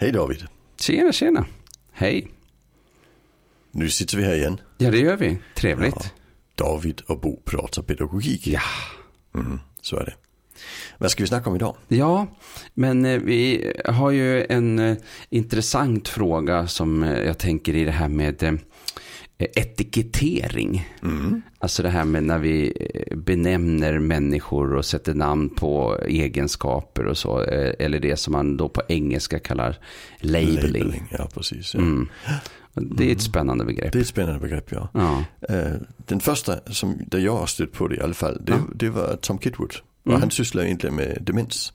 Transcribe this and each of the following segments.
Hej David. Tjena, tjena. Hej. Nu sitter vi här igen. Ja, det gör vi. Trevligt. Ja. David och Bo pratar pedagogik. Ja. Mm, så är det. Vad ska vi snacka om idag? Ja, men eh, vi har ju en eh, intressant fråga som eh, jag tänker i det här med etikettering. Mm. Alltså det här med när vi eh, benämner människor och sätter namn på egenskaper och så. eh, Eller det som man då på engelska kallar labeling. Ja, precis. Ja. Mm. Det är ett spännande begrepp. Det är ett spännande begrepp, ja. Ja. Eh, Den första som där jag har stött på det i alla fall, det, Ja. det var Tom Kidwood. Och Mm. han sysslar egentligen med demens.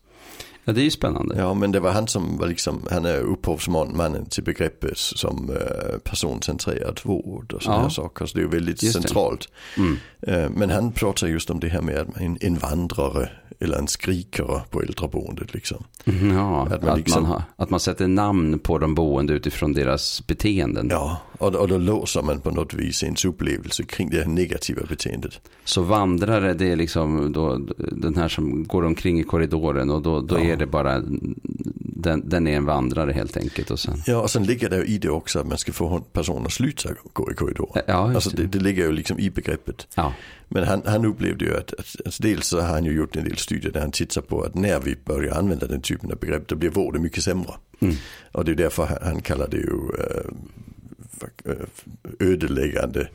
Ja, det är ju spännande. Ja, men det var han som var liksom, han är upphovsmannen till begreppet som eh, personcentrerad vård och sådana Ja. här saker. Så det är ju väldigt Just centralt. Mm. Eh, Men han pratar just om det här med att en, en vandrare eller en skrikare på äldreboendet liksom. Mhm, Ja, Att att man man, liksom- har, att man sätter namn på de boende utifrån deras beteenden. Ja, och, och då låser man på något vis ens upplevelse kring det negativa beteendet. Så vandrare, det är liksom då, den här som går omkring i korridoren och då, då Ja. är det bara, den, den är en vandrare helt enkelt. Och sen, Ja, och sen ligger det i det också att man ska få personen att sluta gå i korridoren. ja, Alltså det. det, ligger ju liksom i begreppet. Ja, Men han, han upplevde ju att, att, att dels så har han ju gjort en del studier där han tittar på att när vi börjar använda den typen av begrepp då blir vården mycket sämre. Mm. Och det är därför han, han kallar det ju eh, ödeläggande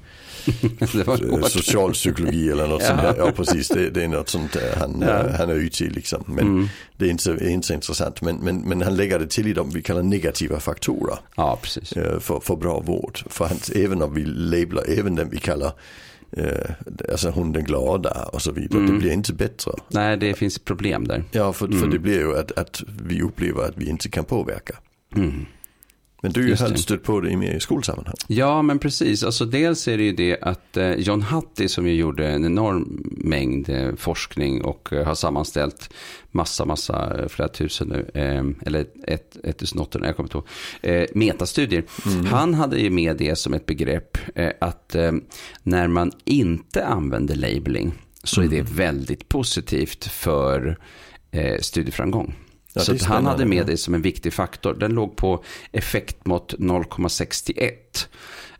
det var eh, socialpsykologi eller något Ja. sånt där. Ja precis, det, det är något sånt han, Ja. eh, han är ute i liksom. Men Mm. det är inte, är inte så intressant. Men, men, men han lägger det till i de vi kallar negativa faktorer Ja, precis. eh, för, för bra vård. För han, även om vi lablar, även den vi kallar eh, alltså hon den glada och så vidare. Mm. Det blir inte bättre. Nej, det finns problem där. Ja, för, för Mm. det blir ju att, att vi upplever att vi inte kan påverka. Mm. Men du har det. stött på det i mer i skolsammanhang. Ja, men precis. Alltså, dels är det ju det att eh, John Hattie som ju gjorde en enorm mängd eh, forskning och eh, har sammanställt massa, massa, flera tusen nu, eller ett, ett tusen åttahundra, jag kommer inte ihåg, metastudier. Han hade ju med det som ett begrepp att när man inte använder labeling så är det väldigt positivt för studieframgång. Ja, så han hade med det som en viktig faktor. Den låg på effektmått 0,61.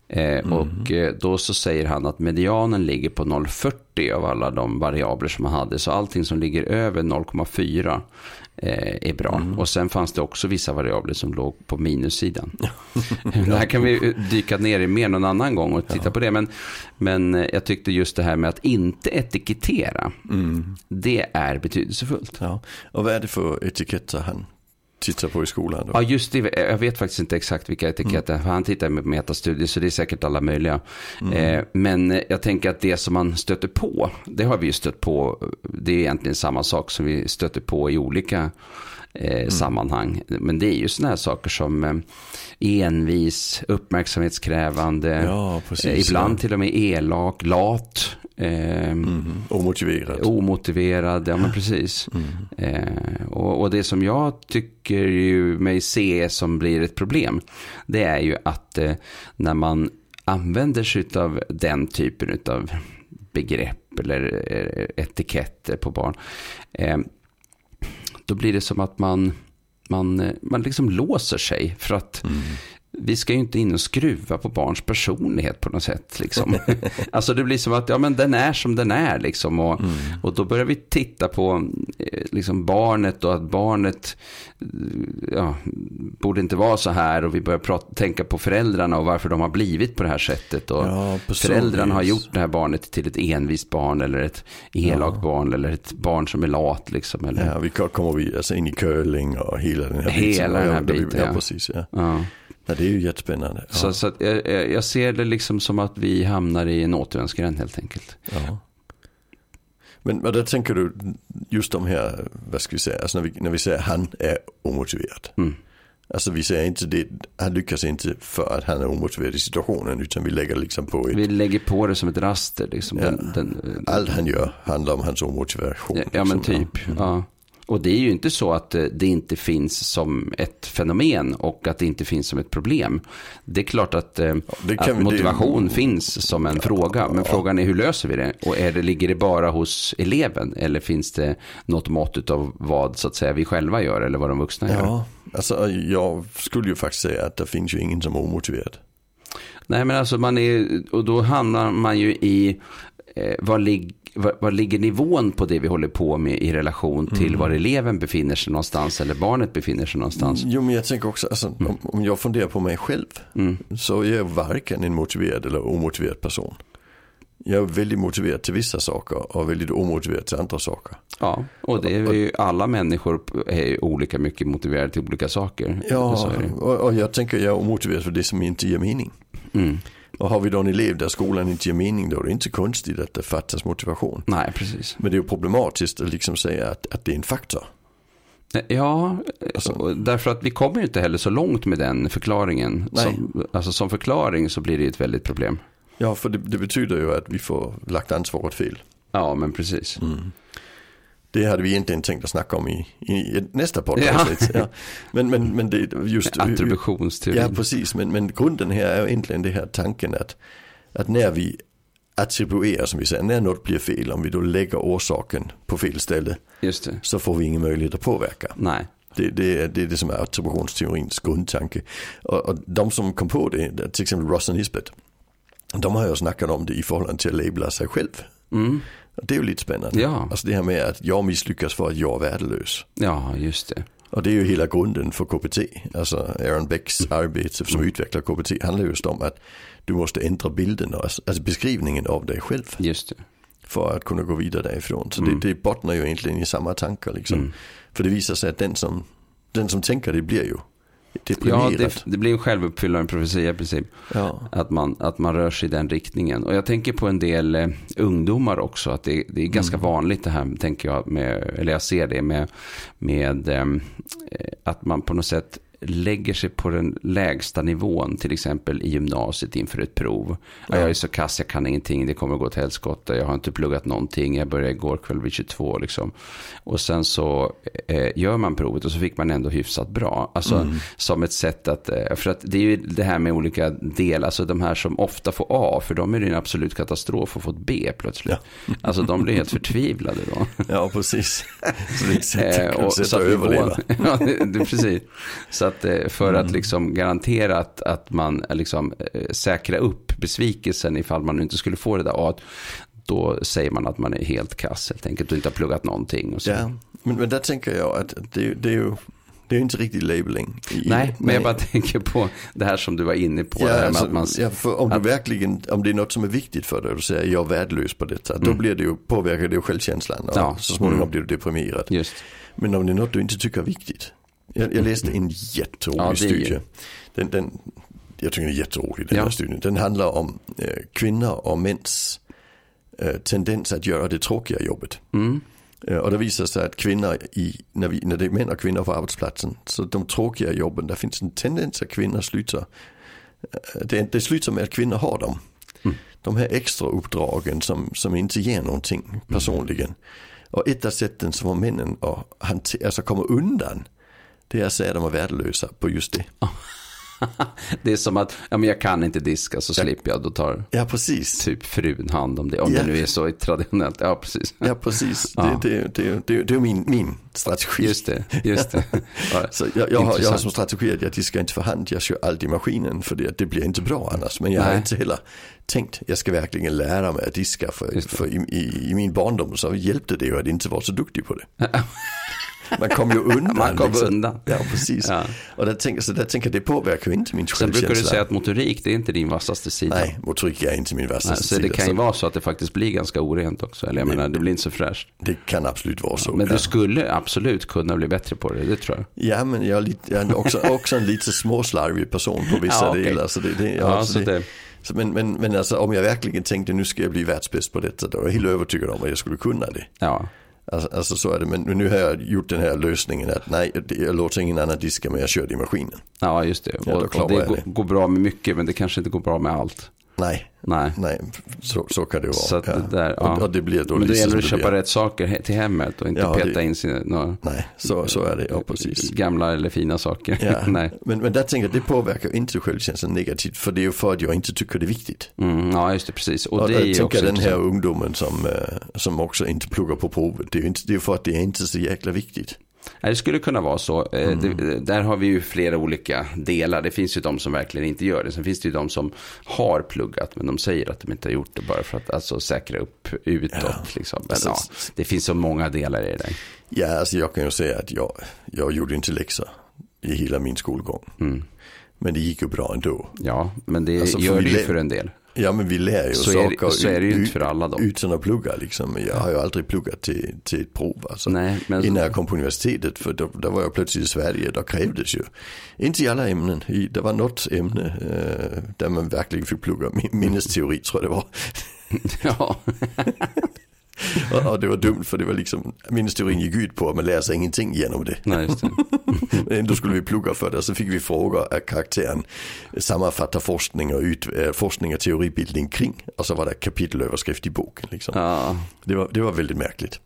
Eh, Mhm. Och eh, då så säger han att medianen ligger på 0,40 av alla de variabler som han hade. Så allting som ligger över 0,4 eh, är bra. Mhm. Och sen fanns det också vissa variabler som låg på minussidan. det här kan vi dyka ner i mer någon annan gång och titta på det. Men, men eh, jag tyckte just det här med att inte etikettera, Mm. det är betydelsefullt. Ja. Och vad är det för etiketter han tittar på i skolan då? Ja, just det. Jag vet faktiskt inte exakt vilka etiketter. För han tittar med metastudier, så det är säkert alla möjliga. Eh, men eh, jag tänker att det som man stöter på, det har vi ju stött på. Det är egentligen samma sak som vi stöter på i olika eh, sammanhang. Men det är ju sådana här saker som eh, envis, uppmärksamhetskrävande, Ja, precis. eh, ibland ja. till och med elak, lat. Eh, Mhm. Omotiverat. Omotiverad, ja men precis. Mm. Eh, och, och det som jag tycker ju mig se som blir ett problem, det är ju att eh, när man använder sig av den typen av begrepp eller eh, etiketter på barn, eh, då blir det som att man, man, eh, man liksom låser sig för att Mm. Vi ska ju inte in och skruva på barns personlighet på något sätt. Liksom. alltså det blir som att ja, men den är som den är. Liksom, och, Mm. och då börjar vi titta på eh, liksom, barnet och att barnet eh, ja, borde inte vara så här. Och vi börjar prata, tänka på föräldrarna och varför de har blivit på det här sättet. Och Ja, föräldrarna har gjort det här barnet till ett envist barn eller ett elakt Ja. barn eller ett barn som är lat. Liksom, eller, Ja, vi ko- kommer vi alltså in i curling och hela den här Hela biten. den här biten, ja. precis. Ja. Ja. Det är ju jättespännande. Ja. Så, så att jag, jag ser det liksom som att vi hamnar i en återvändsgränd helt enkelt. Ja. Men vad tänker du just de här, vad ska vi säga, alltså när vi, när vi säger han är omotiverad. Mm. Alltså vi säger inte det, han lyckas inte för att han är omotiverad i situationen utan vi lägger liksom på ett, Vi lägger på det som ett raster. Liksom, Ja. den, den, allt han gör handlar om hans omotivation. ja, ja, men liksom. typ. Ja. Och det är ju inte så att eh, det inte finns som ett fenomen och att det inte finns som ett problem. Det är klart att, eh, att motivation det- finns som en fråga. Men frågan är hur löser vi det? Och är det, ligger det bara hos eleven? Eller finns det något mått av vad så att säga, vi själva gör eller vad de vuxna gör? Ja, alltså jag skulle ju faktiskt säga att det finns ju ingen som är omotiverad. Nej men alltså man är, och då hamnar man ju i, eh, vad, lig, vad, vad ligger nivån på det vi håller på med i relation till Mm. var eleven befinner sig någonstans eller barnet befinner sig någonstans. Jo men jag tänker också, alltså, om, om jag funderar på mig själv så är jag varken en motiverad eller omotiverad person. Jag är väldigt motiverad till vissa saker och väldigt omotiverad till andra saker. Ja, och det är ju, alla människor är olika mycket motiverade till olika saker. Ja, och, och jag tänker jag är omotiverad för det som inte ger mening. Mm. Och har vi då en elev där skolan inte ger mening då är det inte så konstigt att det fattas motivation. Nej, precis. Men det är ju problematiskt att liksom säga att, att det är en faktor. Ja, Alltså- därför att vi kommer ju inte heller så långt med den förklaringen. Nej. Som, alltså som förklaring så blir det ett väldigt problem. Ja, för det, det betyder ju att vi får lagt ansvaret fel. Ja, men precis. Mm. Det hade vi egentligen tänkt att snacka om i, i nästa podcast. Ja. Men, men, men det just... Attributionsteori. Ja, precis. Men, men grunden här är egentligen det här tanken att, att när vi attribuerar, som vi säger, när något blir fel, om vi då lägger orsaken på fel ställe, så får vi ingen möjlighet att påverka. Nej. Det, det, är, det är det som är attributionsteorins grundtanke. Och, och de som kom på det, till exempel Ross och Nisbet, de har ju snackat om det i förhållande till att labla sig själv. Mm. Det är ju lite spännande. Ja. Alltså det här med att jag misslyckas för att jag är värdelös. Ja, just det. Och det är ju hela grunden för KBT. Alltså Aaron Becks arbete som utvecklar KBT handlar just om att du måste ändra bilden, alltså beskrivningen av dig själv Just det. för att kunna gå vidare därifrån. Så Mm. det, det bottnar ju egentligen i samma tankar liksom. För det visar sig att den som, den som tänker det blir ju Ja, deprimerad. det, det blir en självuppfyllande profetia i princip. Ja. Att man, att man rör sig i den riktningen. Och jag tänker på en del eh, ungdomar också. Att det, det är ganska vanligt det här, tänker jag. Med, eller jag ser det med, med eh, att man på något sätt lägger sig på den lägsta nivån. Till exempel i gymnasiet inför ett prov. Ja. Jag är så kass, jag kan ingenting. Det kommer gå åt helskotta. Jag har inte pluggat någonting. Jag började igår kväll vid 22. Liksom. Och sen så eh, gör man provet och så fick man ändå hyfsat bra. Alltså som ett sätt att, eh, för att det är ju det här med olika delar, alltså de här som ofta får A, för de är det en absolut katastrof att få ett B plötsligt. Alltså de blir helt förtvivlade då. ja, precis. Så det är ett sätt, Eh, ett och, sätt så att att överleva. nivån, ja, det, det, precis. Så att eh, för att liksom garantera att, att man eh, liksom eh, säkra upp besvikelsen ifall man inte skulle få det där A, då säger man att man är helt kass helt enkelt och inte har pluggat någonting. Och så. Ja, men, men där tänker jag att det, det är ju det är ju inte riktigt labeling. I- Nej, men jag bara tänker på det här som du var inne på. Ja, alltså, att man, ja, om du verkligen, om det är något som är viktigt för dig och du säger jag är värdelös på detta, då blir det ju, påverkar det ju självkänslan och Mm. Ja. så småningom Mm. blir du deprimerad. Just, Men om det är något du inte tycker är viktigt. Jag, jag läste en jätterolig Ja, studie. Den, den, jag tycker den är jätterolig den Ja. här studien. Den handlar om eh, kvinnor och mäns eh, tendens att göra det tråkiga jobbet. mm, Eh, Och det visar sig att kvinnor, i, när, vi, när det är män och kvinnor på arbetsplatsen, så de tråkiga jobben, där finns en tendens att kvinnor slutar, eh, det, det slutar med att kvinnor har dem. De här extra uppdragen som, som inte ger någonting personligen. Och ett av sätten som männen att hante- alltså komma undan, det säga att de är värdelösa på just det. det är som att ja, men jag kan inte diska så slipper jag. Då tar Ja, precis. typ frun hand om det. Om Ja. det nu är så traditionellt. Ja, precis. Ja, precis. Ja. Det, det, det, det, det är min, min strategi. Just det, just det. Ja, Så jag, jag, har, jag har som strategi att jag diskar inte för hand, jag kör allt i maskinen för det, det blir inte bra annars. Men jag har Nej. inte heller tänkt, jag ska verkligen lära mig att diska för, för i, i, i min barndom så hjälpte det ju att inte vara så duktig på det. Man kom ju undan. Man kom liksom. undan. Ja, precis. Ja. Och där tänker, så där tänker det påverkar ju inte min Sen brukar du självkänsla. säga att motorik, det är inte din vassaste sida. Nej, motorik är inte min Nej, vassaste så det sida. kan ju så vara så att det faktiskt blir ganska orent också. Eller jag menar, det blir inte så fräscht. Det kan absolut vara så. Men ja. du skulle absolut kunna bli bättre på det, det tror jag. Ja, men jag är, lite, jag är också, också en lite småslarvig person på vissa Ja, delar. Så det, det, Ja, så så det, det, så men, men, men alltså, om jag verkligen tänkte nu ska jag bli världsbäst på detta, då är jag helt övertygad om att jag skulle kunna det. ja. Alltså, alltså så är det, men nu har jag gjort den här lösningen att nej, jag låter ingen annan diska men jag kör det i maskinen. ja, just det. Ja, och, det går, det. går bra med mycket, men det kanske inte går bra med allt. Nej, Nej. nej så, så kan det vara. Så att ja. det där, ja. och, det blir då Men då gäller det att köpa blir. rätt saker till hemmet och inte Ja, peta det- in sina några Nej, så, så är det, ja precis. gamla eller fina saker. Ja. Nej. Men, men där tänker jag, det påverkar inte självkänslan negativt, för det är ju för att jag inte tycker det är viktigt. Mm, ja, just det, precis. Och, Och det är jag tänker den här ungdomen som, eh, som också inte pluggar på provet, det är ju inte, det är för att det är inte så jäkla viktigt. Det skulle kunna vara så. Eh, Mm. Det, där har vi ju flera olika delar. Det finns ju de som verkligen inte gör det. Sen finns det ju de som har pluggat men de säger att de inte har gjort det bara för att alltså, säkra upp utåt. Ja. Liksom. Men, Alltså, ja, det finns så många delar i det där. Ja, alltså jag kan ju säga att jag, jag gjorde inte läxor i hela min skolgång. Mm. Men det gick ju bra ändå. Ja, men det Alltså, gör det ju för en del. Ja men vi lär ju Så är, saker det, så är det ju inte för alla då. utan att plugga liksom. Jag har ju aldrig pluggat till, till ett prov alltså. Nej, men Innan jag kom på universitetet, för då, då var jag plötsligt i Sverige, då krävdes ju, inte i alla ämnen, i, det var något ämne eh, där man verkligen fick plugga, Min- minnesteori tror jag det var. ja, Och, det var dumt för det var liksom, minnesteorin gick ut på att man lär sig ingenting genom det. nej, just det. Men ändå skulle vi plugga för det så fick vi frågor av karaktären sammanfatta forskning och, ut, eh, forskning och teoribildning kring. Och så var det kapitelöverskrift i boken. Liksom. Ja, Det, var, det var väldigt märkligt.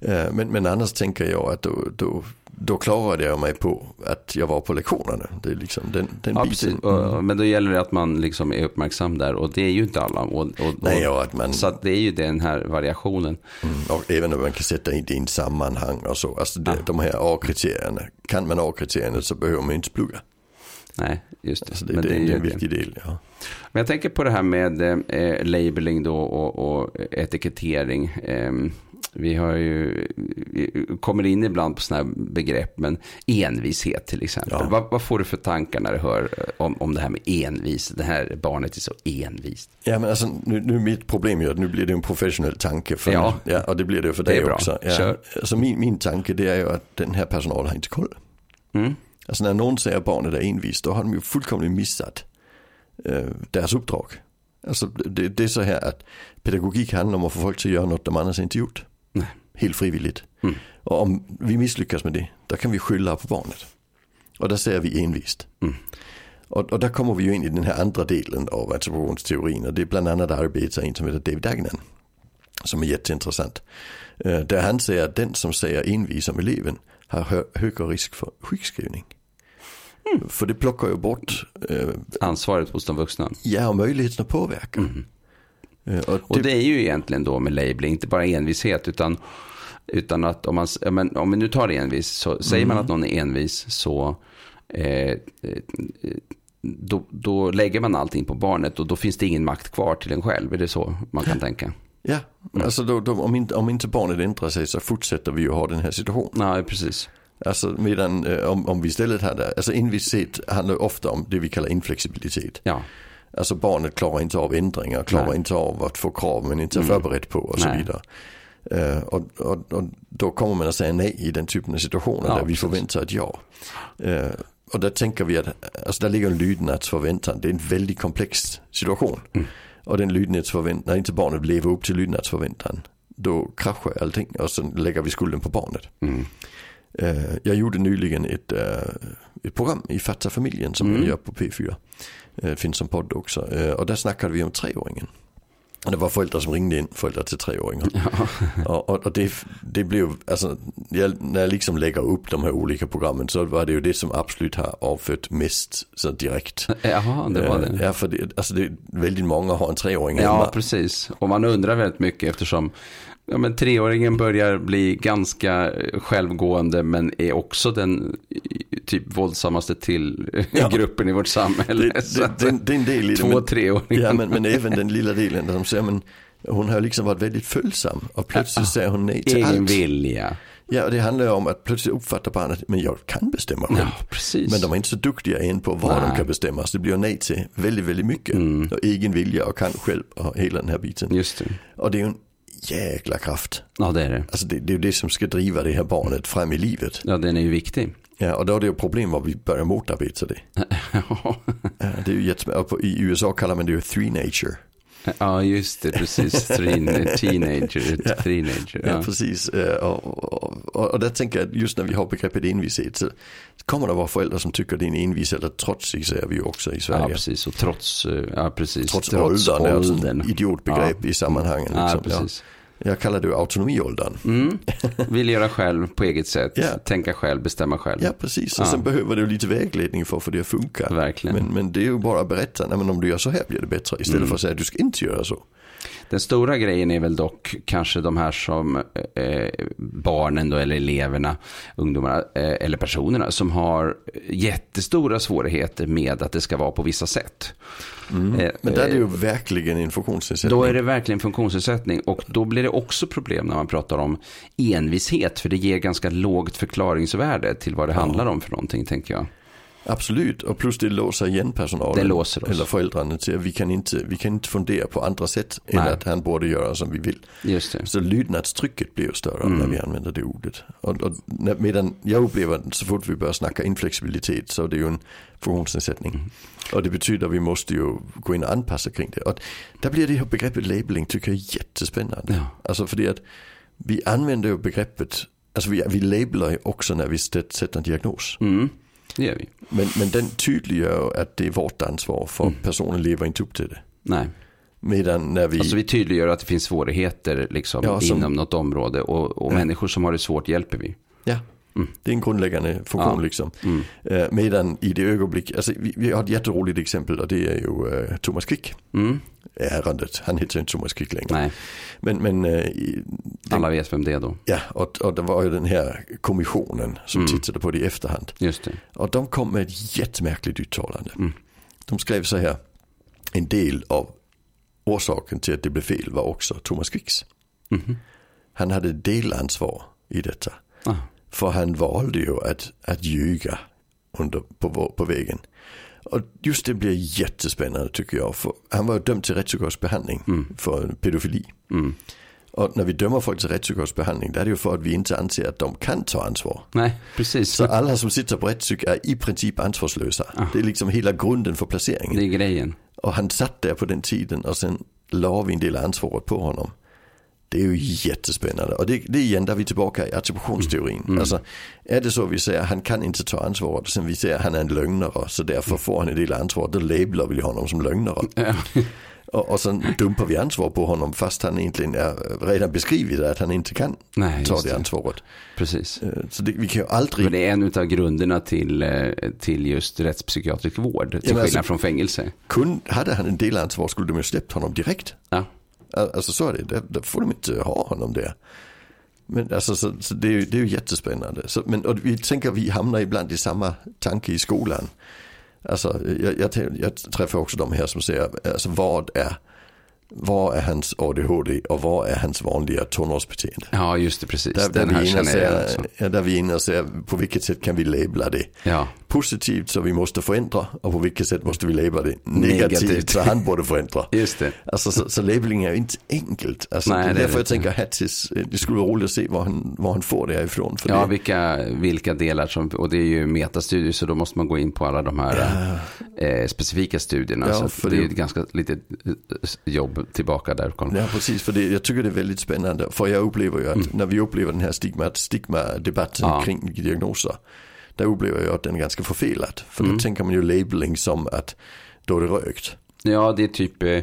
Eh, Men, men annars tänker jag att då, då, då klarade jag mig på att jag var på lektionerna. Det är liksom den, den Ja, biten. Och, men då gäller det att man liksom är uppmärksam där och det är ju inte alla. Och, och, Nej, och att man, Så att det är ju den här variationen. mm, och även om man kan sätta in det i en sammanhang och så. Alltså det, de här A-kriterierna, kan man A-kriterierna så behöver man inte plugga. Nej, just det. Alltså det, Men det, är är en det. viktig del. Ja. Men jag tänker på det här med eh, labeling då och, och etikettering. Eh, vi har ju, vi kommer in ibland på sådana här begrepp, men envishet till exempel. Ja. Vad, vad får du för tankar när du hör eh, om, om det här med envis? Det här barnet är så envist. Ja men alltså nu, nu är mitt problem ju att nu blir det en professionell tanke. För, Ja. ja. och det blir det för Det är dig bra. också. Ja. Kör. Alltså min, min tanke det är ju att den här personalen har inte koll. Mm. Alltså när någon säger att barnet är envist då har de ju fullkomligt missat eh, deras uppdrag. Alltså det, det är så här att pedagogik handlar om att få folk till att göra något de annars inte gjort. Nej. Helt frivilligt. Mm. Och om vi misslyckas med det, då kan vi skylla på barnet. Och där säger vi envist. Mm. Och, och där kommer vi ju in i den här andra delen av attributionsteorin och det är bland annat arbetar en som heter David Dagnan. Som är jätteintressant. Eh, Där han säger att den som säger envis om eleven har hö högre risk för sjukskrivning. Mm. För det plockar ju bort eh, Ansvaret hos de vuxna. ja, och möjligheten att påverka. Eh, och Mm. Och det, det är ju egentligen då med labeling, inte bara envishet, utan, utan att om man, men, om vi nu tar envis, så säger man att någon är envis så eh, eh, då, då lägger man allting på barnet och då finns det ingen makt kvar till en själv. Är det så man kan tänka? ja, alltså då, då, om, inte, om inte barnet ändrar sig så fortsätter vi ju ha den här situationen. Nej, precis. Alltså medan eh, om, om vi istället hade, alltså envishet handlar ofta om det vi kallar inflexibilitet. Ja, Alltså barnet klarar inte av ändringar, klarar Nej. inte av att få krav men inte är Mm. förberett på och så Nej. vidare. Eh, och, och, och då kommer man att säga nej i den typen av situationer Ja, där vi förväntar ett ja. Eh, och där tänker vi att, alltså där ligger en lydnadsförväntan, det är en väldigt komplex situation. Mm. Och den lydnadsförväntan, när inte barnet lever upp till lydnadsförväntan, då kraschar allting och så lägger vi skulden på barnet. mm. Eh, jag gjorde nyligen ett, eh, ett program i Fatta familjen som Mm. jag gör på P4. Eh, finns som podd också. Och där snackade vi om treåringen. Och det var föräldrar som ringde in, föräldrar till treåringar. ja. och, och, och det, det blev, alltså, jag, när jag liksom lägger upp de här olika programmen så var det ju det som absolut har avfött mest så direkt. Jaha, det var det. Ja, för det, alltså det, väldigt många har en treåring Ja, hemma. precis. Och man undrar väldigt mycket eftersom ja, men treåringen börjar bli ganska eh, självgående men är också den eh, typ våldsammaste till Ja. gruppen i vårt samhälle. Det, det, det, det är en del i två men- treåringar. Ja men, men även den lilla delen där de säger men hon har liksom varit väldigt följsam och plötsligt säger hon nej till Egen allt. vilja. Ja och det handlar ju om att plötsligt uppfatta barnet, men jag kan bestämma själv. Ja. Men de är inte så duktiga än på vad Nej. de kan bestämma. Så det blir nej till väldigt, väldigt mycket. Mm. Och egen vilja och kan själv och hela den här biten. Just det. Och det är ju en jäkla kraft. Ja, det är det. Alltså det, det är det som ska driva det här barnet fram i livet. Ja, den är ju viktig. Ja, och då är det ju problem var vi börjar motarbeta det. Ja. Det är ju på- I USA kallar man det ju three nature. Ja, just det, precis. Teenager, Ja. teenager. Ja, Ja. precis. Eh, Och, och, och, och där tänker jag just när vi har begreppet envishet så kommer det vara föräldrar som tycker det är en envis eller trotsig säger vi ju också i ja, Sverige. precis. Och trots, eh, ja, precis. Trots, åldern, är alltså åldern. ett idiotbegrepp i sammanhangen. Ja, Liksom. Ja, precis. Jag kallar det autonomiåldern. Mm. Vill göra själv på eget sätt. Ja. Tänka själv, bestämma själv. Ja, precis. Och Ja. sen behöver du lite vägledning för att få det att funka. Verkligen. Men, men det är ju bara att berätta, nej men om du gör så här blir det bättre. Istället Mm. för att säga att du ska inte göra så. Den stora grejen är väl dock kanske de här som eh, barnen då, eller eleverna, ungdomarna eh, eller personerna som har jättestora svårigheter med att det ska vara på vissa sätt. Eh, Mm. Men där är det ju eh, verkligen en funktionsnedsättning. Då är det verkligen funktionsnedsättning och då blir det också problem när man pratar om envishet för det ger ganska lågt förklaringsvärde till vad det handlar om för någonting tänker jag. Absolut, och plus det låser igen personalen. Det låser oss. Eller föräldrarna till att vi kan inte, vi kan inte fundera på andra sätt än Nej. att han borde göra som vi vill. Just det. Så lydnadstrycket blir ju större Mm. när vi använder det ordet. Och, och när, medan jag upplever så fort vi börjar snacka inflexibilitet så är det ju en funktionsnedsättning. Mm. Och det betyder att vi måste ju gå in och anpassa kring det. Och där blir det här begreppet labeling tycker jag är jättespännande. Ja. Alltså för det att vi använder ju begreppet, alltså vi, vi labelar ju också när vi sätter en diagnos. Mm. Det gör vi. Men, men den tydliggör ju att det är vårt ansvar för Mm. personen lever inte upp till det. Nej. Medan när vi, Alltså vi tydliggör att det finns svårigheter liksom, Ja, som- inom något område och, och Ja. människor som har det svårt hjälper vi. ja, Mm. det är en grundläggande funktion Ja. liksom. Mm. Eh, medan i det ögonblick, alltså vi, vi har ett jätteroligt exempel och det är ju eh, Thomas Quick. Mm. Ärendet, han heter inte Thomas Quick längre. Nej, Men, men eh, den, alla vet vem det är då. ja, och, och det var ju den här kommissionen som Mm. tittade på det i efterhand. Just det. Och de kom med ett jättemärkligt uttalande. Mm. De skrev så här, en del av orsaken till att det blev fel var också Thomas Quicks. Mhm. Han hade delansvar i detta. Ah. För han valde ju att, att ljuga under, på, på vägen. Och just det blir jättespännande tycker jag. För han var dömd till rättspsykiatrisk Mm. för pedofili. Mm. Och när vi dömer folk till rättspsykiatrisk det är det ju för att vi inte anser att de kan ta ansvar. Nej, precis. Så alla som sitter på rättspsyk är i princip ansvarslösa. Ah. Det är liksom hela grunden för placeringen. Det är grejen. Och han satt där på den tiden och sen la vi en del ansvaret på honom. Det är ju jättespännande. Och det, det är igen där vi är tillbaka i attributionsteorin. Mm. Alltså, är det så vi säger han kan inte ta ansvaret och sen vi säger han är en lögnare så därför får han en del ansvar. Då labelar vi honom som lögnare. Ja. Och, och sen dumpar vi ansvar på honom fast han egentligen är redan beskrivit att han inte kan Nej, ta det det. ansvaret. Precis. Eh, Så det, vi kan ju aldrig det är en av grunderna till, eh, till just rättspsykiatrisk vård. Till men skillnad alltså- från fängelse. kun, hade han en delansvar skulle de ju släppt honom direkt. Ja. Alltså så är det, där, där får de inte ha honom där. Men alltså så, så det, är ju, det är ju jättespännande. Så, men och vi tänker vi hamnar ibland i samma tanke i skolan. Alltså jag, jag, jag träffar också de här som säger, alltså vad är, vad är hans ADHD och vad är hans vanliga tonårsbeteende? ja, just det, precis. Där, där, vi inne säger, också. ja, där vi inne och säger på vilket sätt kan vi labla det? Ja, Positivt så vi måste förändra och på vilket sätt måste vi labla det? Negativt, Negativt. så han borde förändra. just det. Alltså så, så labeling är ju inte enkelt. Alltså, Nej, det är det är därför det jag tänker Hattis, det skulle vara roligt att se var han, var han får det härifrån. För Ja, det, vilka, vilka delar som, och det är ju metastudier så då måste man gå in på alla de här eh, specifika studierna. Ja, så för att det är det- ju ett ganska litet eh, jobb tillbaka där. Ja, precis. För det, jag tycker det är väldigt spännande. För jag upplever ju att när vi upplever den här stigma, stigma-debatten Mm. Ja. kring diagnoser. Där upplever jag att den är ganska förfelad. För Mm. då tänker man ju labeling som att då är det rökt. Ja, det är typ, eh,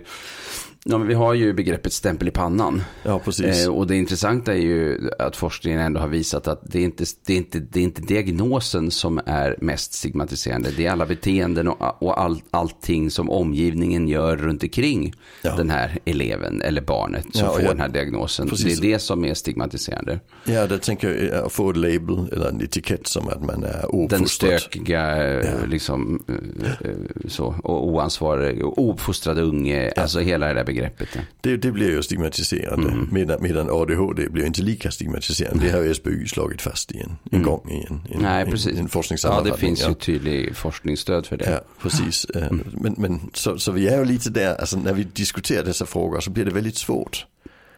ja, men vi har ju begreppet stämpel i pannan. Ja, precis. Eh, och det intressanta är ju att forskningen ändå har visat att det är, inte, det, är inte, det är inte diagnosen som är mest stigmatiserande. Det är alla beteenden och, och all, allting som omgivningen gör runt omkring Ja. den här eleven eller barnet som Ja, får jag- den här diagnosen. Precis. Det är det som är stigmatiserande. Ja, det tänker jag få ett label eller en etikett som att man är Den ofostrad. stökiga, eh, Ja. liksom, eh, eh, så, och oansvarig, och ouppfostrad unge, alltså hela det där begreppet. Ja. Det, det blir ju stigmatiserande. Mm. Medan, medan ADHD blir inte lika stigmatiserande. Det har ju SBU slagit fast i en, en gång i en, en, Mm. Nej, precis. en, en Ja, det finns ja. ju tydlig forskningsstöd för det. Ja, precis. Eh, Men, men så, så vi är ju lite där, alltså när vi diskuterar dessa frågor så blir det väldigt svårt.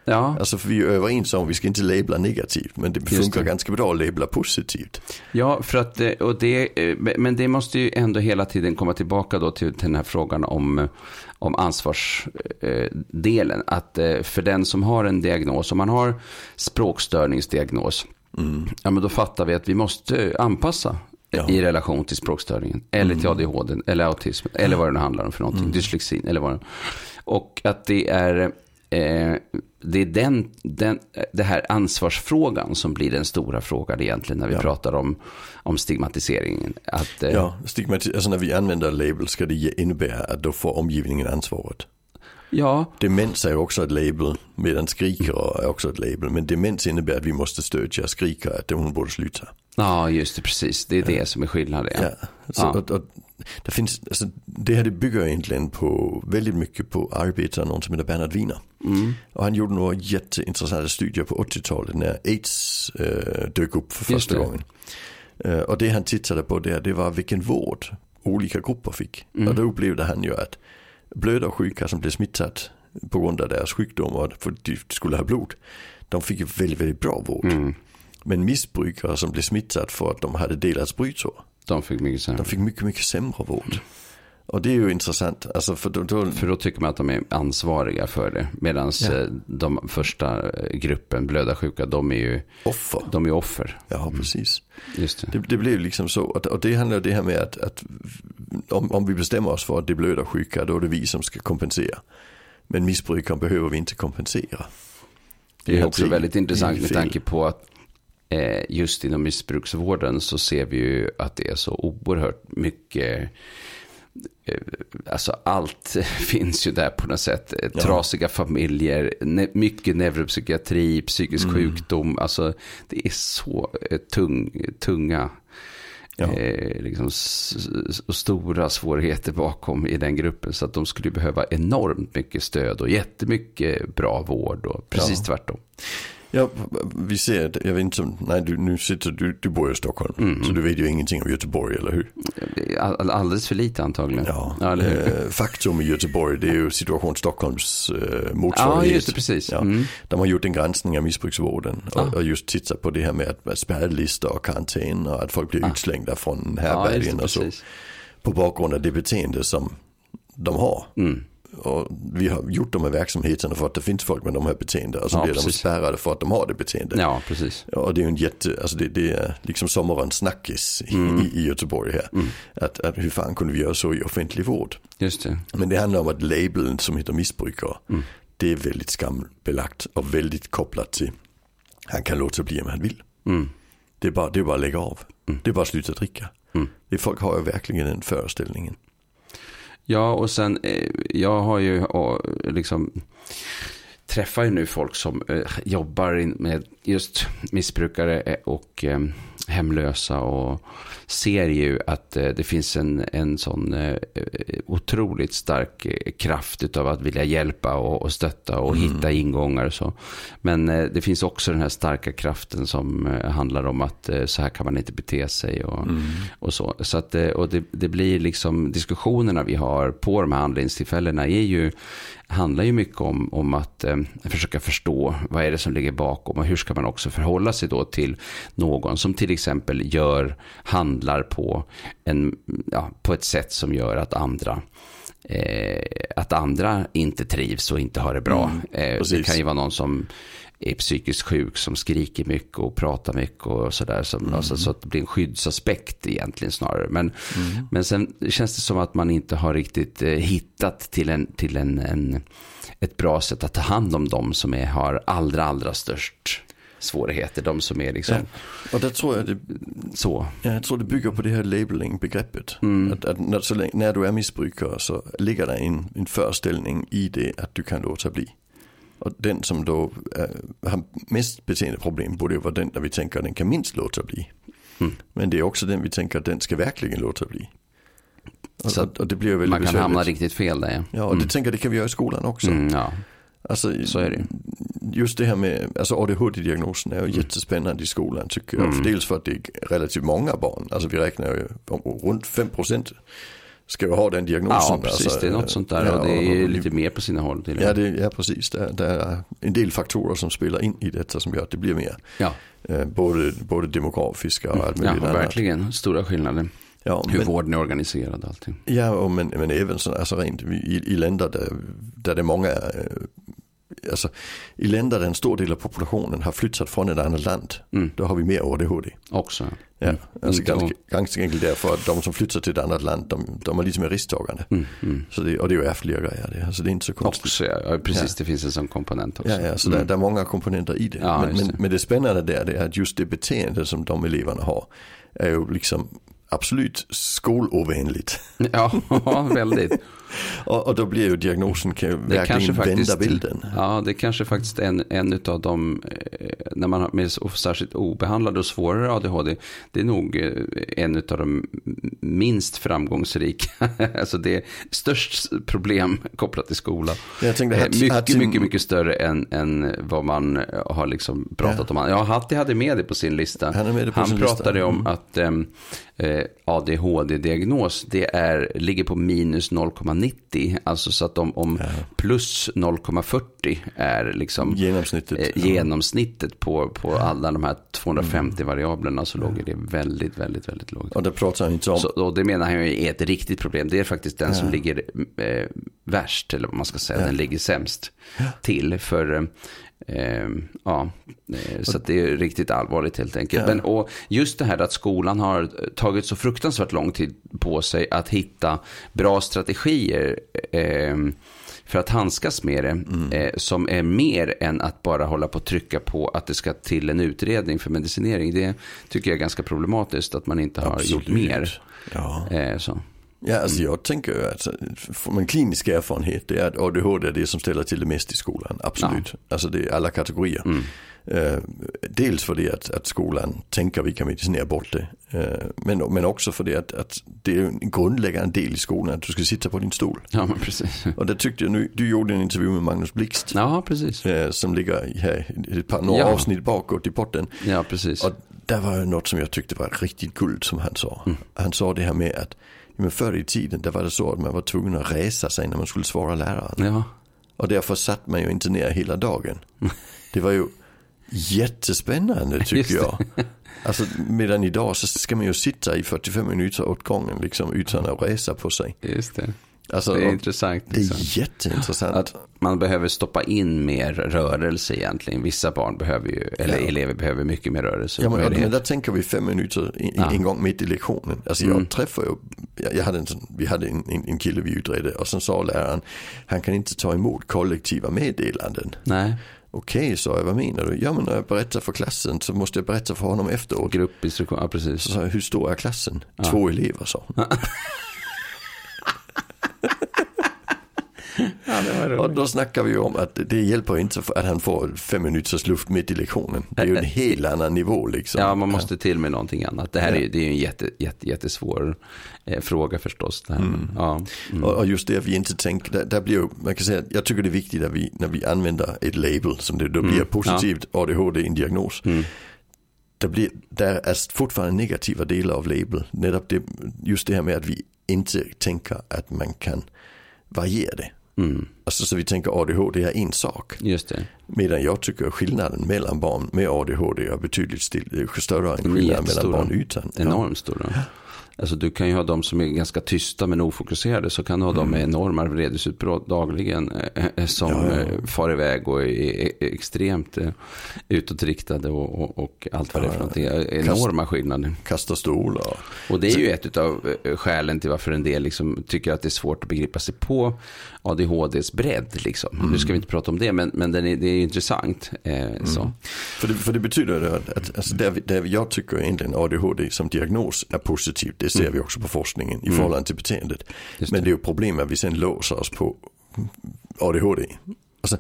Ja, Alltså för vi är överens om att vi ska inte labla negativt, men det Just funkar det. ganska bra att labla positivt. ja för att, eh, och det, eh, men det måste ju ändå hela tiden komma tillbaka då till, till den här frågan om, om ansvarsdelen. Att eh, för den som har en diagnos, om man har språkstörningsdiagnos, mm. ja, men då fattar vi att vi måste anpassa ja. i relation till språkstörningen. Eller till mm. ADHD, eller autism, eller vad det nu handlar om för någonting. Mm. Dyslexin, eller vad det Och att det är eh, det är den, den, det här ansvarsfrågan som blir den stora frågan egentligen när vi ja. pratar om, om stigmatiseringen. Att, eh, ja, stigmatis alltså när vi använder label ska det innebära att då får omgivningen ansvaret. Ja. Demens är ju också ett label, medan skriker är också ett label. Men demens innebär att vi måste stödja skriker att hon borde sluta. Ja, just det, precis. Det är det som är skillnaden. Ja. ja. Så, ja. Och, och, det, finns, alltså, det här det bygger egentligen på väldigt mycket på arbete av någon som heter Bernhard Wiener. Mm. Och han gjorde några jätteintressanta studier på 80-talet när aids äh, dök upp för första gången. Äh, och det han tittade på där, det var vilken vård olika grupper fick. Mm. Och då upplevde han ju att blödarsjuka som blev smittat på grund av deras sjukdomar för de skulle ha blod. De fick ju väldigt, väldigt bra vård. Mm. Men missbrukare som blev smittade för att de hade delat sprutor. De fick mycket sämre. De fick mycket, mycket sämre vård. Och det är ju intressant. Alltså för, då, då... för då tycker man att de är ansvariga för det. Medan ja. Eh, de första eh, gruppen, blödarsjuka, de är ju offer. De är offer. Ja, precis. Mm. Just det. det. Det blev liksom så. Och det handlar det här med att, att om, om vi bestämmer oss för att det är blödarsjuka, då är det vi som ska kompensera. Men missbrukaren behöver vi inte kompensera. Det är också väldigt intressant med tanke på att eh, just inom missbruksvården så ser vi ju att det är så oerhört mycket Alltså allt finns ju där på något sätt. Ja. Trasiga familjer, ne mycket neuropsykiatri, psykisk mm. sjukdom. Alltså det är så eh, tung, tunga ja. eh, liksom, stora svårigheter bakom i den gruppen. Så att de skulle behöva enormt mycket stöd och jättemycket bra vård och precis ja. tvärtom. Ja, vi ser, jag vet inte, nej du, nu sitter du, du bor i Stockholm. Mm. Så du vet ju ingenting om Göteborg, eller hur? All, alldeles för lite antagligen. Ja, ja eh, faktum i Göteborg, det är ju situation Stockholms eh, motsvarighet. Ja, just det, precis. Ja, mm. De har gjort en granskning av missbruksvården och, ah. och just tittat på det här med att spärrlistor och karantän och att folk blir ah. utslängda från härbergen ja, och så. På bakgrund av det beteende som de har. Mm. Och vi har gjort de här verksamheterna för att det finns folk med de här beteenden och så ja, blir precis. de spärrade för att de har det beteendet. Ja, precis. Och det är ju en jätte, alltså det, det är liksom sommarens snackis mm. i, i Göteborg här. Mm. Att, att hur fan kunde vi göra så i offentlig vård? Just det. Men det handlar om att labeln som heter missbrukare, mm. det är väldigt skambelagt och väldigt kopplat till, han kan låta bli om han vill. Mm. Det, är bara, det är bara att lägga av. Mm. Det är bara att sluta dricka. Mm. Det folk har ju verkligen den föreställningen. Ja, och sen, eh, jag har ju liksom träffar ju nu folk som eh, jobbar med just missbrukare eh, och hemlösa och ser ju att eh, det finns en, en sån eh, otroligt stark eh, kraft av att vilja hjälpa och, och stötta och mm. hitta ingångar och så. Men det finns också den här starka kraften som handlar om att så här kan man inte bete sig och, mm. och så. så att, och det, det blir liksom diskussionerna vi har på de här handlingstillfällena är ju handlar ju mycket om, om att eh, försöka förstå vad är det som ligger bakom och hur ska man också förhålla sig då till någon som till exempel gör, handlar på, en, ja, på ett sätt som gör att andra eh, att andra inte trivs och inte har det bra. Mm, eh, det kan ju vara någon som är psykiskt sjuk som skriker mycket och pratar mycket och sådär. mm. alltså, så att det blir en skyddsaspekt egentligen snarare. Men, mm. men sen känns det som att man inte har riktigt eh, hittat till, en, till en, en, ett bra sätt att ta hand om dem som är, har allra, allra störst svårigheter. De som är liksom. Ja. Och det tror jag det, så. Ja, jag tror det bygger på det här labeling-begreppet. Mm. Att, att när, länge, när du är missbrukare så ligger det en, en föreställning i det att du kan låta bli. Och den som då äh, har mest beteendeproblem borde ju vara den där vi tänker att den kan minst låta bli. Mm. Men det är också den vi tänker att den ska verkligen låta bli. Och, så och det blir väldigt man kan besvärligt. hamna riktigt fel där. Ja, ja och mm. det tänker det kan vi göra i skolan också. Mm, ja. Alltså, så är det. Just det här med, alltså ADHD-diagnosen är ju mm. jättespännande i skolan tycker jag. Mm. Dels för att det är relativt många barn, alltså vi räknar ju runt 5% ska ju ha den diagnosen. Ja, precis. Alltså, det är något sånt där. Ja, och det är lite mer på sina håll. Till ja, det, ja, precis. Det, det, är en del faktorer som spelar in i detta som gör att det blir mer. Ja. Eh, både, både demografiska och allt möjligt ja, verkligen. Stora skillnader. Ja, Hur men, vården är organiserad och allting. ja och men, men även så, alltså rent i, i länder där, där det är många, eh, alltså i länder där en stor del av populationen har flyttat från ett annat land, Mm. då har vi mer ADHD. Också. Ja, Mm. alltså Inte ganska, ganska enkelt därför att de som flyttar till ett annat land, de, de är lite mer risktagande. Mm, mm. Så det, och det är ju ärftliga grejer det, alltså det är inte så konstigt. Också, ja. ja. Precis, det finns en sån komponent också. Ja, ja, så Mm. det är många komponenter i det. Ja, men, men, det. men det spännande där det är att just det beteende som de eleverna har är ju liksom absolut skolovänligt. Ja, väldigt. Och, och då blir ju diagnosen kan ju Det verkligen faktiskt, vända bilden. Ja, det kanske faktiskt en, en av de, eh, när man har med särskilt obehandlade och svårare ADHD, det är nog eh, en av de minst framgångsrika. alltså det är störst problem kopplat till skolan. Jag tänkte, Eh, Hats- mycket, Hatsim- mycket, mycket större än, än vad man har liksom pratat om. Ja, Hatti hade med det på sin lista. Han på Han sin lista. pratade om Mm. att ehm, eh, ADHD-diagnos, det är, ligger på minus 0,90. Alltså så att om, om plus 0,40 är liksom Genomsnittet. eh, ja. genomsnittet på, på alla de här 250 variablerna så låg det väldigt, väldigt, väldigt lågt. Och det pratar han inte om. Så, och det menar han ju är ett riktigt problem. Det är faktiskt den som ligger eh, värst, eller vad man ska säga, den ligger sämst till. För, eh, ja, eh, så det är riktigt allvarligt helt enkelt. Ja. Men, och just det här att skolan har tagit så fruktansvärt lång tid på sig att hitta bra strategier. Eh, för att handskas med det, Mm. eh, som är mer än att bara hålla på och trycka på att det ska till en utredning för medicinering. Det tycker jag är ganska problematiskt, att man inte har gjort Absolut. mer. Ja. Eh, så. Ja, alltså jag tänker att från en klinisk erfarenhet det är att ADHD är det som ställer till det mest i skolan. Absolut. Alltså det är alla kategorier. Mm. Eh, dels för det att, att skolan tänker vi kan medicinera bort det. Eh, men, men också för det att, att det är en grundläggande del i skolan att du ska sitta på din stol. Ja, men precis. Och det tyckte jag nu, du gjorde en intervju med Magnus Blixt. Ja, precis. eh, Som ligger här ett par, några Ja. avsnitt bakåt i potten. Ja, precis. Och där var något som jag tyckte var riktigt guld som han sa. Mm. Han sa det här med att men förr i tiden där var det så att man var tvungen att resa sig när man skulle svara läraren. Ja, Och därför satt man ju inte ner hela dagen. Det var ju jättespännande tycker jag. Alltså medan idag så ska man ju sitta i 45 minuter åt gången liksom utan att resa på sig. just det. Alltså, Det är intressant. det är Liksom. jätteintressant. Att man behöver stoppa in mer rörelse egentligen. Vissa barn behöver ju, eller Ja. elever behöver mycket mer rörelse. Ja men, Möjlighet. men där tänker vi fem minuter en, Ja. en gång mitt i lektionen. Alltså Mm. jag träffar ju, jag, jag hade en, vi hade en, en, en kille vi utredde och sen sa läraren, han kan inte ta emot kollektiva meddelanden. Nej, Okej, sa jag, vad menar du? Ja men när jag berättar för klassen så måste jag berätta för honom efteråt. gruppinstruktion, ja precis. Så sa jag, hur stor är klassen? Två elever sa hon. Ja, Och då snackar vi ju om att det hjälper inte att han får fem minuters luft mitt i lektionen. Det är ju en helt annan nivå liksom. Ja, man måste till med någonting annat. Det här är ju det är en jätte, jätte, jättesvår eh, fråga förstås. Det. Men, ja. Mm. Och, och just det att vi inte tänker, där, där blir man kan säga, jag tycker det är viktigt att vi, när vi använder ett label som det då blir positivt ADHD i en diagnos. Det blir, där är fortfarande negativa delar av label. Nettopp det, just det här med att vi inte tänker att man kan variera det. Mm. Alltså så vi tänker ADHD är en sak. Just det. Medan jag tycker skillnaden mellan barn med ADHD är betydligt större än skillnaden mellan barn utan. Ja. Enormt stora. Alltså du kan ju ha de som är ganska tysta men ofokuserade. Så kan du ha de med enorma vredesutbrott dagligen. eh, eh, Som Mm. Ja, ja. eh, far iväg och är, extremt eh, utåtriktade och, och, och allt vad det är för någonting. Enorma skillnader. Kasta stol och det är ju ett av eh, skälen till varför en del liksom tycker att det är svårt att begripa sig på ADHDs bredd. Liksom. Nu ska vi inte prata om det, men, men är, det är intressant. Eh, så. För det, för det betyder att, att alltså vi- där jag tycker egentligen ADHD som diagnos är positivt. Det ser vi också på forskningen i förhållande till beteendet. Just Men det. det är ju problem att vi sen låser oss på ADHD. Alltså,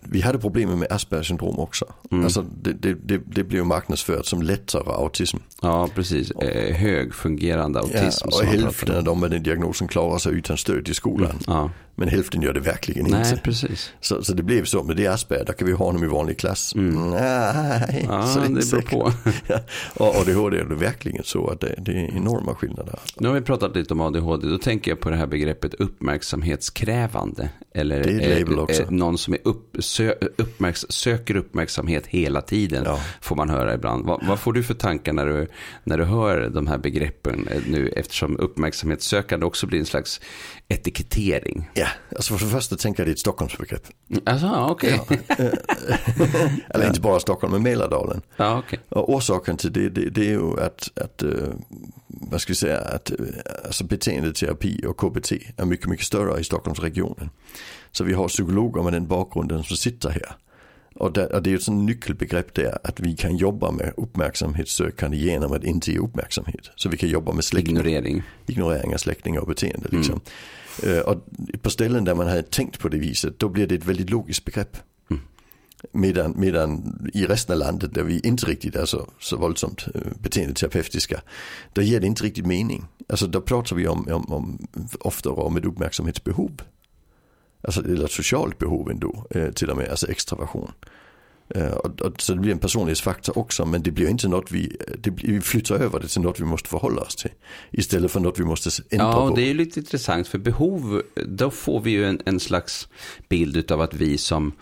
vi hade problem med Aspergers syndrom också. Alltså, det, det, det, det blev marknadsfört som lättare autism. Ja, precis. Eh, högfungerande autism. Ja, och hälften av de med den diagnosen klarar sig utan stöd i skolan. Ja, Men hälften gör det verkligen Nej, inte. precis. Så, så det blev så, men det är Asperger, kan vi ha honom i vanlig klass. Mm. Nej, Ja, så det beror på. Ja. Och ADHD är det verkligen så att det, det är enorma skillnader. Nu har vi pratat lite om ADHD. Då tänker jag på det här begreppet uppmärksamhetskrävande. Eller Det är ett eh, också. eh, någon som är upp, sö, uppmärks, söker uppmärksamhet hela tiden. Ja. Får man höra ibland. Vad, vad får du för tankar när du, när du hör de här begreppen eh, nu? Eftersom uppmärksamhetssökande också blir en slags etikettering. Ja, alltså för det första tänker jag det är ett Stockholmsbegrepp. Alltså, ja, okej. Eller inte bara Stockholm, men Mälardalen. Ja, okej. Och orsaken till det, det, det är ju att, att eh, vad ska vi säga, att eh, alltså beteendeterapi och KBT är mycket, mycket större i Stockholmsregionen. Så vi har psykologer med den bakgrunden som sitter här. Och, där, och det är ju ett sånt nyckelbegrepp där att vi kan jobba med uppmärksamhetssökande genom att inte ge uppmärksamhet. Så vi kan jobba med släktingar, Ignorering. ignorering av släktingar och beteende. Liksom. Eh, och på ställen där man hade tänkt på det viset, då blir det ett väldigt logiskt begrepp. Mm. Medan, medan i resten av landet där vi inte riktigt är så, så våldsamt eh, beteendeterapeutiska, där ger det inte riktigt mening. Alltså då pratar vi om, om, om oftare om ett uppmärksamhetsbehov. Alltså, eller ett socialt behov ändå, eh, till och med, alltså extraversion. Eh, och, och, så det blir en personlighetsfaktor också, men det blir inte något vi, det, blir- vi flyttar över det till något vi måste förhålla oss till. Istället för något vi måste ändra Ja, på. och det är ju lite intressant. För behov, då får vi ju en, en slags bild av att vi som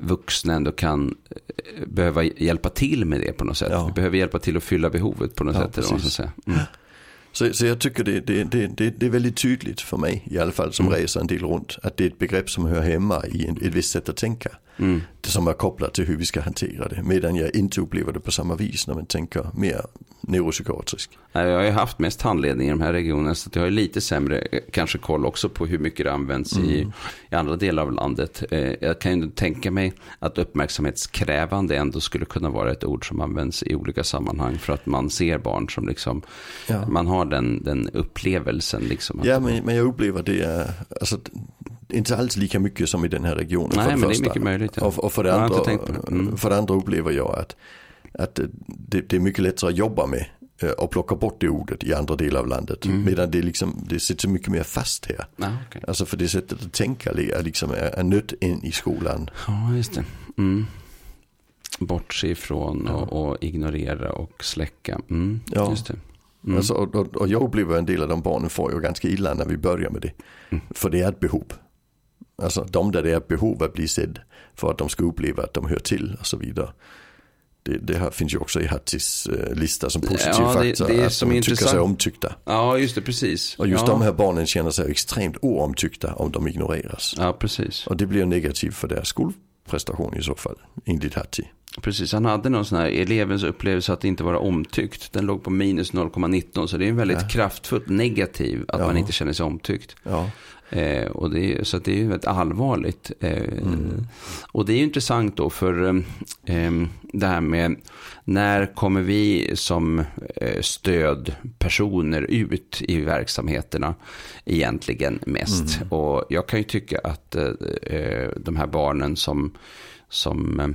vuxna ändå kan eh, behöva hjälpa till med det på något sätt. Ja. Vi behöver hjälpa till att fylla behovet på något Ja, sätt. Eller vad man ska säga. Mm. Så, så jag tycker det, det, det, det, är väldigt tydligt för mig i alla fall som Mm. reser en del runt. Att det är ett begrepp som hör hemma i ett visst sätt att tänka. Mm. Det som är kopplat till hur vi ska hantera det. Medan jag inte upplever det på samma vis när man tänker mer neuropsykiatriskt. Nej, Jag har ju haft mest handledning i de här regionerna så jag har lite sämre eh, kanske koll också på hur mycket det används i, i andra delar av landet. Eh, Jag kan ju tänka mig att uppmärksamhetskrävande ändå skulle kunna vara ett ord som används i olika sammanhang för att man ser barn som liksom, Ja. man har den, den upplevelsen liksom. Ja men, men jag upplever det är alltså, inte alls lika mycket som i den här regionen. Nej, för det men det är första. mycket möjligt, ja. Och, och för, det andra, det. Mm. för det andra upplever jag att, att det, det är mycket lättare att jobba med eh, och plocka bort det ordet i andra delar av landet. Mm. Medan det, liksom, det sitter mycket mer fast här. Ja, okej. Alltså för det sättet att tänka är, liksom, är, är nött in i skolan. Ja, just det. Mm. Bortse ifrån och, och ignorera och släcka. Mm, Ja. Just det. Mm. Alltså, och, och, och jag upplever en del av de barnen får ju ganska illa när vi börjar med det. Mm. För det är ett behov. Alltså de där det är behov att bli sedd för att de ska uppleva att de hör till och så vidare. Det, det här finns ju också i Hattis eh, lista som positiv Ja, det- faktor. det är att som de är tycker sig intressant. omtyckta. Ja, just det, precis. Och just ja. de här barnen känner sig extremt oomtyckta om de ignoreras. Ja, precis. Och det blir negativt för deras skolprestation i så fall, enligt Hatti. Precis, han hade någon sån här elevens upplevelse att inte vara omtyckt. Den låg på minus 0,19 så det är en väldigt Ja. kraftfullt negativ att Ja. man inte känner sig omtyckt. Ja, Eh, och det är, så det är ju väldigt allvarligt. Eh, Mm. Och det är ju intressant då för eh, det här med när kommer vi som eh, stödpersoner ut i verksamheterna egentligen mest. Mm. Och jag kan ju tycka att eh, de här barnen som, som eh,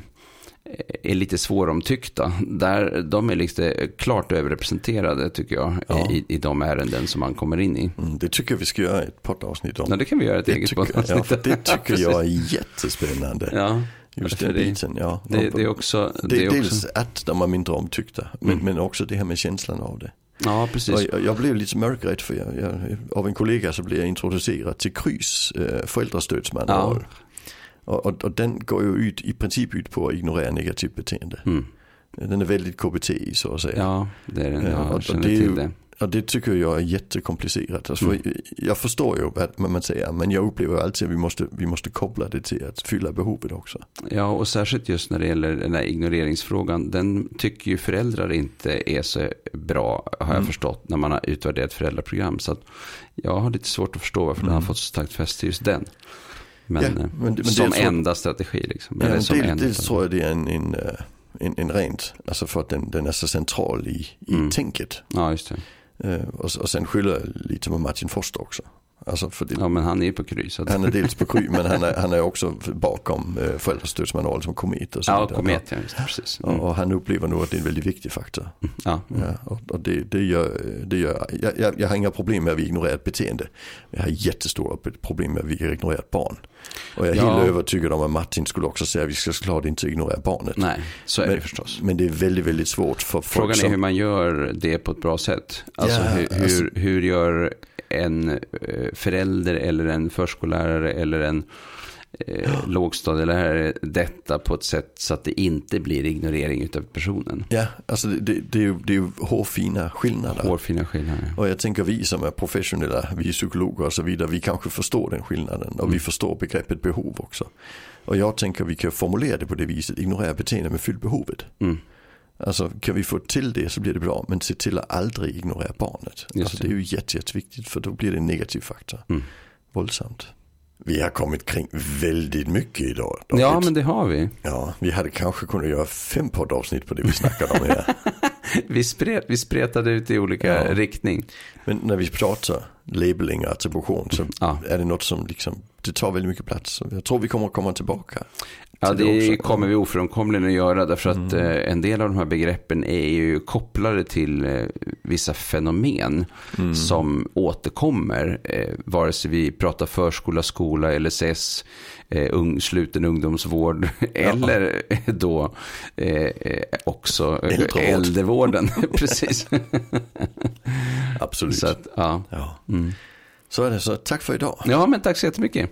är lite svåromtyckta. Där de är lite klart överrepresenterade tycker jag Ja. i, i de ärenden som man kommer in i. mm, det tycker jag vi ska göra ett poddavsnitt om. Ja, det kan vi göra ett Det eget tycker, poddavsnitt. ja, det tycker jag är jättespännande. Ja, Just det, den det, biten, ja. det, det är också... Det, Det är dels också att de är mindre omtyckta, men, Mm. men också det här med känslan av det. ja, Och precis. jag, jag blev lite mörkrädd för jag, jag, av en kollega så blev jag introducerad till Krys eh, föräldrastödsmanual. Och, och, och den går ju ut, i princip ut på att ignorera negativt beteende. Mm. Den är väldigt KBT så att säga. Ja, det är den. Ja, Jag och- och det till det. Och det tycker jag är jättekomplicerat. Alltså, Mm. Jag förstår ju vad man säger, men jag upplever alltid att vi måste, vi måste koppla det till att fylla behovet också. Ja, och särskilt just när det gäller den här ignoreringsfrågan. Den tycker ju föräldrar inte är så bra, har jag Mm. förstått, när man har utvärderat föräldraprogram. Så jag har lite svårt att förstå varför den har Mm. fått så starkt fäste just den. Men, Ja, eh, men- men det som så- enda strategi liksom. Ja, som del, en dels tror jag det är en, en, eh, en, en rent, alltså för att den, den är så central i, i Mm. tänket. Ja, just det. Eh, och, och sen skyller jag lite på Martin Foster också. Alltså det, Ja, men han är på Kry. Så. Han är dels på Kry men han är, han är också bakom eh, föräldrastödsmanual som Komet och så Ja. Komet, ja, just det, precis. Och, Mm. och han upplever nog att det är en väldigt viktig faktor. Ja, mm. Ja, och, och det, det gör, det gör jag, jag, jag har inga problem med att vi ignorerar ett beteende. Jag har jättestora problem med att vi ignorerar ett barn. Och jag är Ja. helt övertygad om att Martin skulle också säga att vi ska såklart inte ignorera barnet. Nej, så är men, det förstås. Men det är väldigt, väldigt svårt för folk Frågan är som... hur man gör det på ett bra sätt. Alltså, Ja, hur, alltså- hur, hur gör en eh, förälder eller en förskollärare eller en eh, lågstadielärare detta på ett sätt så att det inte blir ignorering av personen. Ja, alltså det, det, det, är ju, det är ju hårfina skillnader. Hårfina skillnader. Och jag tänker vi som är professionella, vi är psykologer och så vidare, vi kanske förstår den skillnaden och vi förstår begreppet behov också. Och jag tänker vi kan formulera det på det viset, ignorera beteende men fyll behovet. Mm. Alltså kan vi få till det så blir det bra, men se till att aldrig ignorera barnet. Just Alltså, det. är ju jätte, jätteviktigt för då blir det en negativ faktor. Mm. Våldsamt. Vi har kommit kring väldigt mycket idag. Ja, David. men det har vi. ja, vi hade kanske kunnat göra fem poddavsnitt på det vi snackade om här. Vi, spret, vi spretade ut i olika Ja. riktning. Men när vi pratar labeling och attribution så Ja. är det något som liksom, det tar väldigt mycket plats. Jag tror vi kommer att komma tillbaka. Ja, till det också. kommer vi ofrånkomligen att göra därför att Mm. eh, en del av de här begreppen är ju kopplade till eh, vissa fenomen Mm. som återkommer. Eh, vare sig vi pratar förskola, skola, LSS, ung, sluten ungdomsvård eller då också Äldrevård. äldrevården. Precis. Absolut. Så, att, ja. Ja. Mm. så är det, så tack för idag. Ja, men tack så jättemycket.